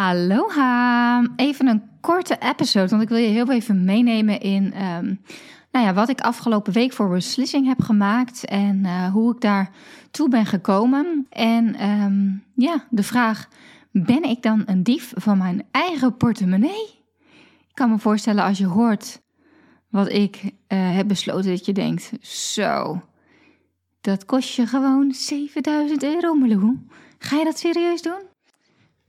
Aloha! Even een korte episode, want ik wil je heel even meenemen in ehm, nou ja, wat ik afgelopen week voor beslissing heb gemaakt en uh, hoe ik daar toe ben gekomen. En ehm, ja, de vraag: ben ik dan een dief van mijn eigen portemonnee? Ik kan me voorstellen als je hoort wat ik uh, heb besloten dat je denkt: zo, dat kost je gewoon 7000 euro, Malou. Ga je dat serieus doen?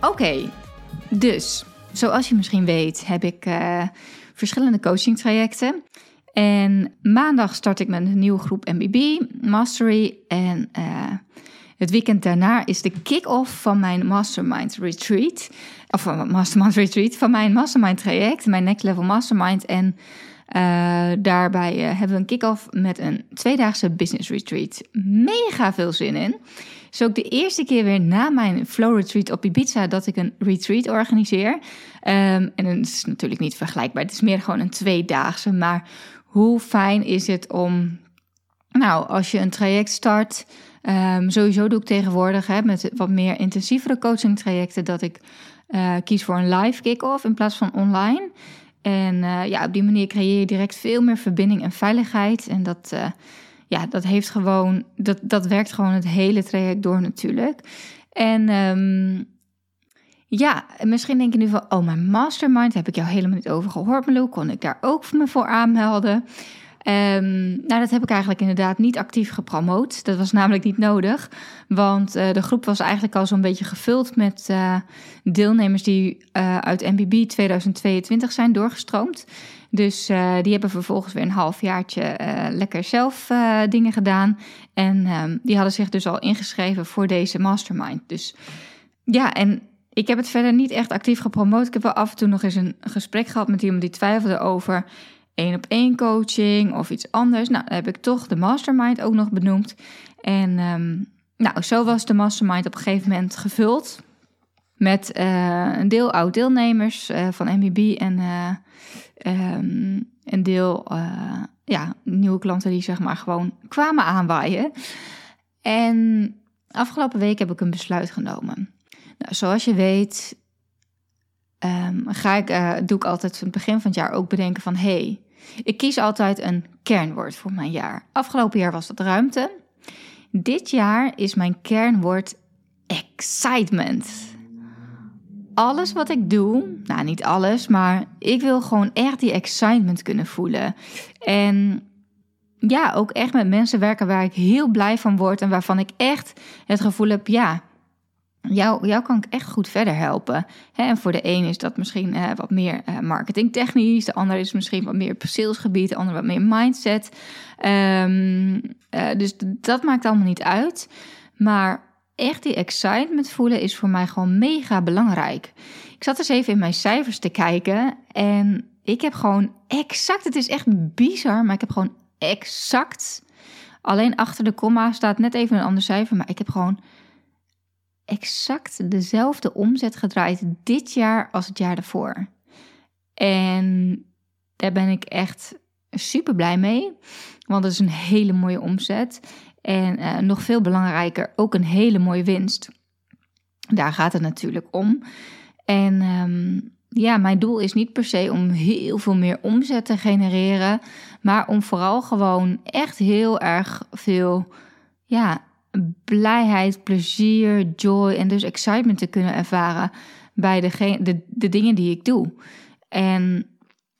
Oké, dus zoals je misschien weet heb ik uh, verschillende coaching trajecten. En maandag start ik met een nieuwe groep MBB, Mastery. En uh, het weekend daarna is de kick-off van mijn Mastermind Retreat. Of van Mastermind Retreat, van mijn Mastermind traject, mijn Next Level Mastermind. En uh, daarbij hebben we een kick-off met een tweedaagse business retreat. Mega veel zin in is ook de eerste keer weer na mijn flow retreat op Ibiza dat ik een retreat organiseer. Um, en het is natuurlijk niet vergelijkbaar. Het is meer gewoon een tweedaagse. Maar hoe fijn is het om, nou, als je een traject start. Um, sowieso doe ik tegenwoordig hè, met wat meer intensievere coaching trajecten dat ik uh, kies voor een live kick-off in plaats van online. En uh, ja, op die manier creëer je direct veel meer verbinding en veiligheid. En dat, uh, ja, dat heeft gewoon, dat, dat werkt gewoon het hele traject door natuurlijk. En um, ja, misschien denk je nu van, oh, mijn mastermind, heb ik jou helemaal niet over gehoord, Malou. Kon ik daar ook me voor aanmelden? Um, nou, dat heb ik eigenlijk inderdaad niet actief gepromoot. Dat was namelijk niet nodig, want uh, de groep was eigenlijk al zo'n beetje gevuld met uh, deelnemers die uh, uit MBB 2022 zijn doorgestroomd. Dus die hebben vervolgens weer een halfjaartje uh, lekker zelf dingen gedaan. En um, die hadden zich dus al ingeschreven voor deze mastermind. Dus ja, en ik heb het verder niet echt actief gepromoot. Ik heb wel af en toe nog eens een gesprek gehad met iemand die twijfelde over één op één coaching of iets anders. Nou, dan heb ik toch de mastermind ook nog benoemd. En um, nou, zo was de mastermind op een gegeven moment gevuld. Met een deel oud-deelnemers van MBB en Um, een deel ja, nieuwe klanten die zeg maar gewoon kwamen aanwaaien. En afgelopen week heb ik een besluit genomen. Nou, zoals je weet, um, ga ik, doe ik altijd van het begin van het jaar ook bedenken van... hey, ik kies altijd een kernwoord voor mijn jaar. Afgelopen jaar was dat ruimte. Dit jaar is mijn kernwoord excitement alles wat ik doe, nou niet alles, maar ik wil gewoon echt die excitement kunnen voelen. En ja, ook echt met mensen werken waar ik heel blij van word en waarvan ik echt het gevoel heb, ja, jou, jou kan ik echt goed verder helpen. en voor de een is dat misschien uh, wat meer uh, marketingtechnisch, de ander is misschien wat meer salesgebied, de ander wat meer mindset. Um, uh, dus dat maakt allemaal niet uit. Maar echt die excitement voelen is voor mij gewoon mega belangrijk. Ik zat eens even in mijn cijfers te kijken en ik heb gewoon exact, het is echt bizar, maar ik heb gewoon exact, alleen achter de komma staat net even een ander cijfer, maar ik heb gewoon exact dezelfde omzet gedraaid dit jaar als het jaar daarvoor. En daar ben ik echt super blij mee, want het is een hele mooie omzet. En uh, nog veel belangrijker, ook een hele mooie winst. Daar gaat het natuurlijk om. En um, ja, mijn doel is niet per se om heel veel meer omzet te genereren, maar om vooral gewoon echt heel erg veel ja, blijheid, plezier, joy en dus excitement te kunnen ervaren bij de, de, de dingen die ik doe. En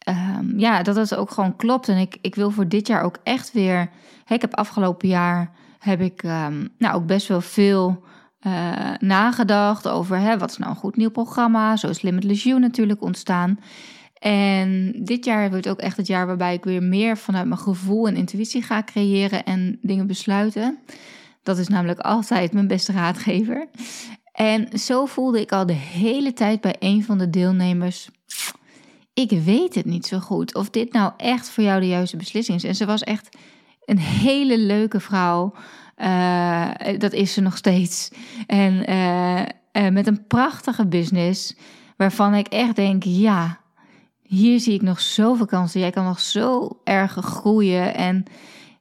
um, ja, dat het ook gewoon klopt. En ik, ik wil voor dit jaar ook echt weer. Hè, ik heb afgelopen jaar heb ik um, nou ook best wel veel uh, nagedacht over hè, wat is nou een goed nieuw programma. Zo is Limitless You natuurlijk ontstaan. En dit jaar wordt ook echt het jaar waarbij ik weer meer vanuit mijn gevoel en intuïtie ga creëren en dingen besluiten. Dat is namelijk altijd mijn beste raadgever. En zo voelde ik al de hele tijd bij een van de deelnemers. Ik weet het niet zo goed of dit nou echt voor jou de juiste beslissing is. En ze was echt een hele leuke vrouw. Uh, dat is ze nog steeds. En uh, uh, met een prachtige business. Waarvan ik echt denk: ja, hier zie ik nog zoveel kansen. Jij kan nog zo erg groeien. En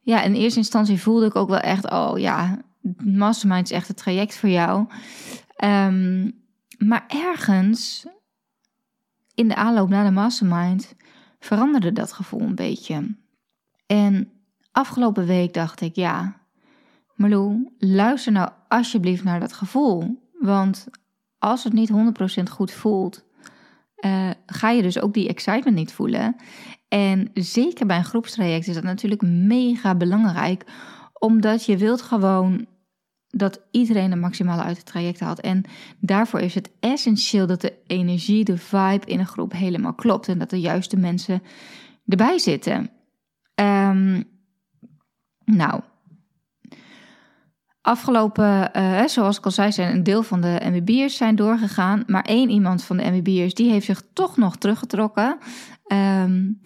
ja, in eerste instantie voelde ik ook wel echt: oh ja, Mastermind is echt het traject voor jou. Um, maar ergens in de aanloop naar de Mastermind veranderde dat gevoel een beetje. En afgelopen week dacht ik: ja, Marlou, luister nou alsjeblieft naar dat gevoel. Want als het niet 100% goed voelt, uh, ga je dus ook die excitement niet voelen. En zeker bij een groepstraject is dat natuurlijk mega belangrijk, omdat je wilt gewoon dat iedereen de maximale uit het traject haalt. En daarvoor is het essentieel dat de energie, de vibe in een groep helemaal klopt en dat de juiste mensen erbij zitten. Um, nou, Afgelopen, uh, zoals ik al zei, zijn een deel van de MBB'ers zijn doorgegaan. Maar één iemand van de MBB'ers die heeft zich toch nog teruggetrokken. Um,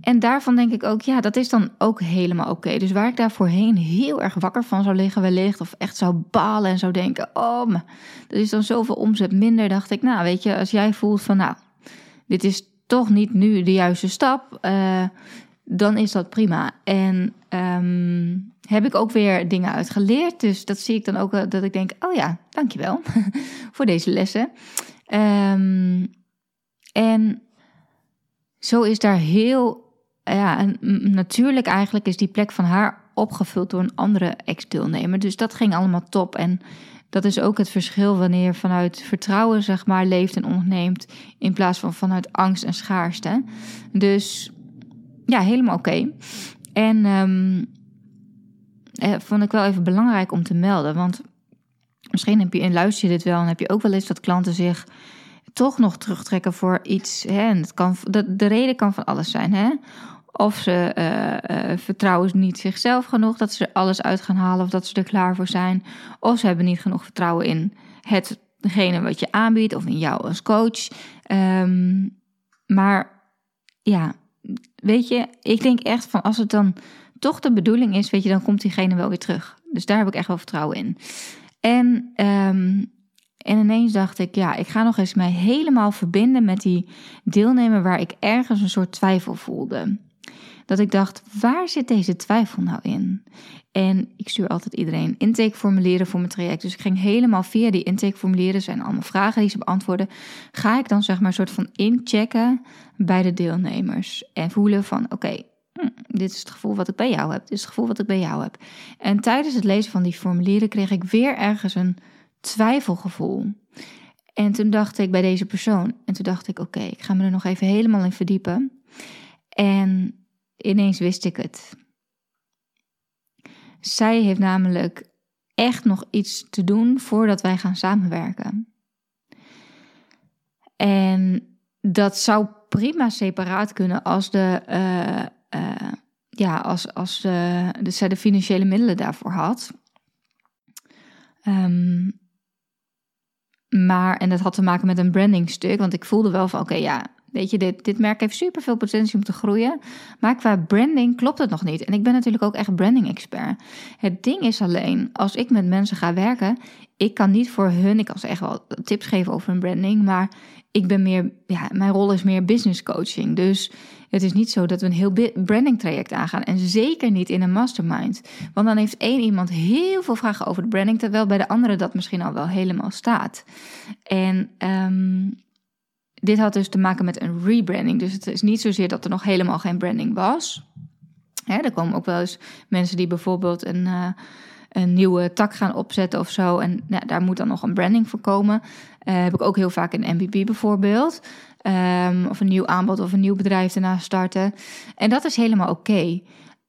en daarvan denk ik ook, ja, dat is dan ook helemaal oké. Dus waar ik daar voorheen heel erg wakker van zou liggen wellicht... of echt zou balen en zou denken, oh, maar er is dan zoveel omzet minder... dacht ik, nou, weet je, als jij voelt van, nou, dit is toch niet nu de juiste stap... Uh, dan is dat prima. En um, heb ik ook weer dingen uitgeleerd. Dus dat zie ik dan ook dat ik denk: oh ja, dankjewel voor deze lessen. Um, en zo is daar heel. Ja, natuurlijk eigenlijk is die plek van haar opgevuld door een andere ex-deelnemer. Dus dat ging allemaal top. En dat is ook het verschil wanneer vanuit vertrouwen, zeg maar, leeft en onderneemt. In plaats van vanuit angst en schaarste. Dus ja, helemaal oké. En um, eh, vond ik wel even belangrijk om te melden. Want misschien heb je, en luister je dit wel, en heb je ook wel eens dat klanten zich toch nog terugtrekken voor iets. Hè? En het kan, de, de reden kan van alles zijn. Hè? Of ze uh, uh, vertrouwen niet zichzelf genoeg dat ze alles uit gaan halen of dat ze er klaar voor zijn. Of ze hebben niet genoeg vertrouwen in hetgene wat je aanbiedt of in jou als coach. Um, maar ja, weet je, ik denk echt van als het dan toch de bedoeling is, weet je, dan komt diegene wel weer terug. Dus daar heb ik echt wel vertrouwen in. En, um, en ineens dacht ik, ja, ik ga nog eens mij helemaal verbinden met die deelnemer waar ik ergens een soort twijfel voelde. Dat ik dacht, waar zit deze twijfel nou in? En ik stuur altijd iedereen intakeformulieren voor mijn traject. Dus ik ging helemaal via die intakeformulieren, zijn allemaal vragen die ze beantwoorden. Ga ik dan zeg maar een soort van inchecken bij de deelnemers. En voelen van, oké, hm, dit is het gevoel wat ik bij jou heb. Dit is het gevoel wat ik bij jou heb. En tijdens het lezen van die formulieren kreeg ik weer ergens een twijfelgevoel. En toen dacht ik bij deze persoon, en toen dacht ik, oké, ik ga me er nog even helemaal in verdiepen. En ineens wist ik het. Zij heeft namelijk echt nog iets te doen voordat wij gaan samenwerken. En dat zou prima separaat kunnen als de, uh, uh, ja, als, als uh, de, zij de financiële middelen daarvoor had. Um, maar, en dat had te maken met een brandingstuk, want ik voelde wel van, oké, ja, Weet je, dit, dit merk heeft super veel potentie om te groeien. Maar qua branding klopt het nog niet. En ik ben natuurlijk ook echt branding expert. Het ding is alleen, als ik met mensen ga werken, ik kan niet voor hun, ik kan ze echt wel tips geven over hun branding, maar ik ben meer, ja, mijn rol is meer business coaching. Dus het is niet zo dat we een heel branding traject aangaan. En zeker niet in een mastermind. Want dan heeft één iemand heel veel vragen over de branding, terwijl bij de andere dat misschien al wel helemaal staat. En um, dit had dus te maken met een rebranding. Dus het is niet zozeer dat er nog helemaal geen branding was. Er komen ook wel eens mensen die bijvoorbeeld een, uh, een nieuwe tak gaan opzetten of zo. En daar moet dan nog een branding voor komen. Uh, heb ik ook heel vaak in MBB bijvoorbeeld. Um, of een nieuw aanbod of een nieuw bedrijf erna starten. En dat is helemaal oké.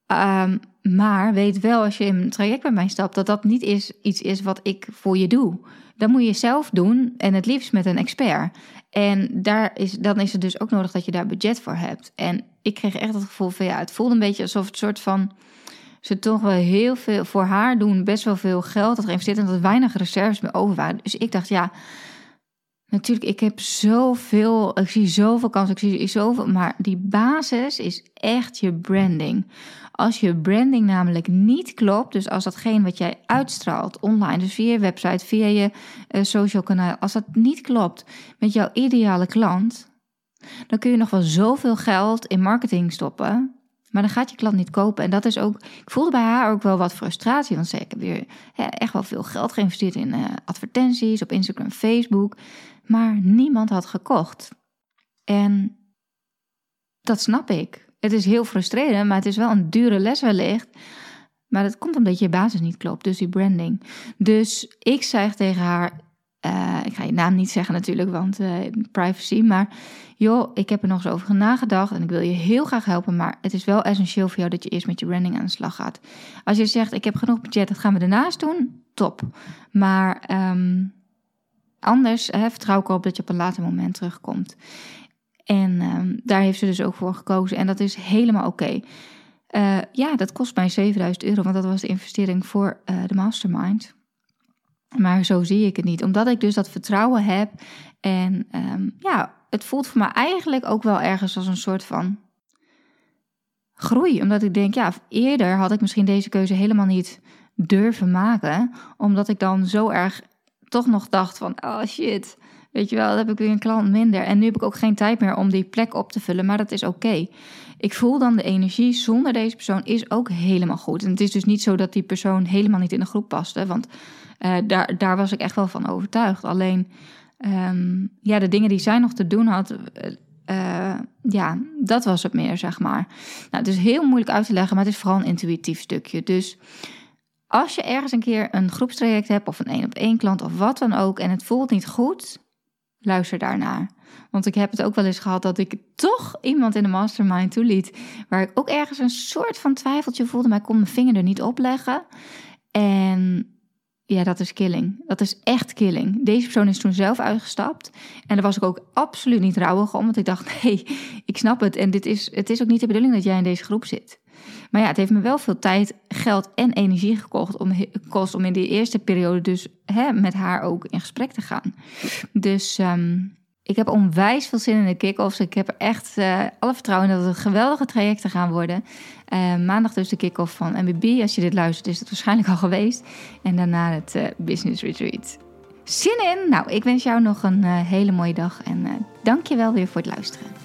Um, maar weet wel als je in een traject bij mij stapt, dat dat niet is, iets is wat ik voor je doe. Dan moet je zelf doen en het liefst met een expert. En daar is, dan is het dus ook nodig dat je daar budget voor hebt. En ik kreeg echt het gevoel van ja, het voelde een beetje alsof het soort van ze toch wel heel veel voor haar doen, best wel veel geld had geïnvesteerd en dat weinig reserves meer over waren. Dus ik dacht, ja, natuurlijk, ik heb zoveel, ik zie zoveel kansen, ik zie zoveel, maar die basis is echt je branding. Als je branding namelijk niet klopt, dus als datgene wat jij uitstraalt online, dus via je website, via je uh, social kanaal, als dat niet klopt met jouw ideale klant, dan kun je nog wel zoveel geld in marketing stoppen. Maar dan gaat je klant niet kopen. En dat is ook. Ik voelde bij haar ook wel wat frustratie. Want ze ik heb weer echt wel veel geld geïnvesteerd in uh, advertenties op Instagram, Facebook. Maar niemand had gekocht. En dat snap ik. Het is heel frustrerend, maar het is wel een dure les wellicht. Maar dat komt omdat je basis niet klopt, dus die branding. Dus ik zei tegen haar, uh, ik ga je naam niet zeggen natuurlijk, want uh, privacy. Maar joh, ik heb er nog eens over nagedacht en ik wil je heel graag helpen. Maar het is wel essentieel voor jou dat je eerst met je branding aan de slag gaat. Als je zegt, ik heb genoeg budget, dat gaan we daarnaast doen, top. Maar um, anders vertrouw ik erop dat je op een later moment terugkomt. En um, daar heeft ze dus ook voor gekozen. En dat is helemaal oké. Uh, ja, dat kost mij 7000 euro, want dat was de investering voor uh, de mastermind. Maar zo zie ik het niet. Omdat ik dus dat vertrouwen heb. En um, ja, het voelt voor mij eigenlijk ook wel ergens als een soort van groei. Omdat ik denk, ja, eerder had ik misschien deze keuze helemaal niet durven maken. Omdat ik dan zo erg toch nog dacht van, oh shit, weet je wel, dan heb ik weer een klant minder. En nu heb ik ook geen tijd meer om die plek op te vullen, maar dat is oké. Ik voel dan de energie zonder deze persoon is ook helemaal goed. En het is dus niet zo dat die persoon helemaal niet in de groep paste, want uh, daar, daar was ik echt wel van overtuigd. Alleen, um, ja, de dingen die zij nog te doen had, uh, ja, dat was het meer, zeg maar. Nou, het is heel moeilijk uit te leggen, maar het is vooral een intuïtief stukje. Dus als je ergens een keer een groepstraject hebt of een één op één klant of wat dan ook en het voelt niet goed, luister daarnaar. Want ik heb het ook wel eens gehad dat ik toch iemand in de mastermind toeliet waar ik ook ergens een soort van twijfeltje voelde, maar ik kon mijn vinger er niet op leggen. En ja, dat is killing. Dat is echt killing. Deze persoon is toen zelf uitgestapt. En daar was ik ook absoluut niet rouwig om. Want ik dacht, nee, ik snap het. En dit is, het is ook niet de bedoeling dat jij in deze groep zit. Maar ja, het heeft me wel veel tijd, geld en energie gekocht om, om in die eerste periode dus hè, met haar ook in gesprek te gaan. Dus um, ik heb onwijs veel zin in de kick-offs. Ik heb echt uh, alle vertrouwen in dat het geweldige trajecten gaan worden. Uh, maandag dus de kick-off van MBB. Als je dit luistert is het waarschijnlijk al geweest. En daarna het uh, Business Retreat. Zin in! Nou, ik wens jou nog een hele mooie dag. En dank je wel weer voor het luisteren.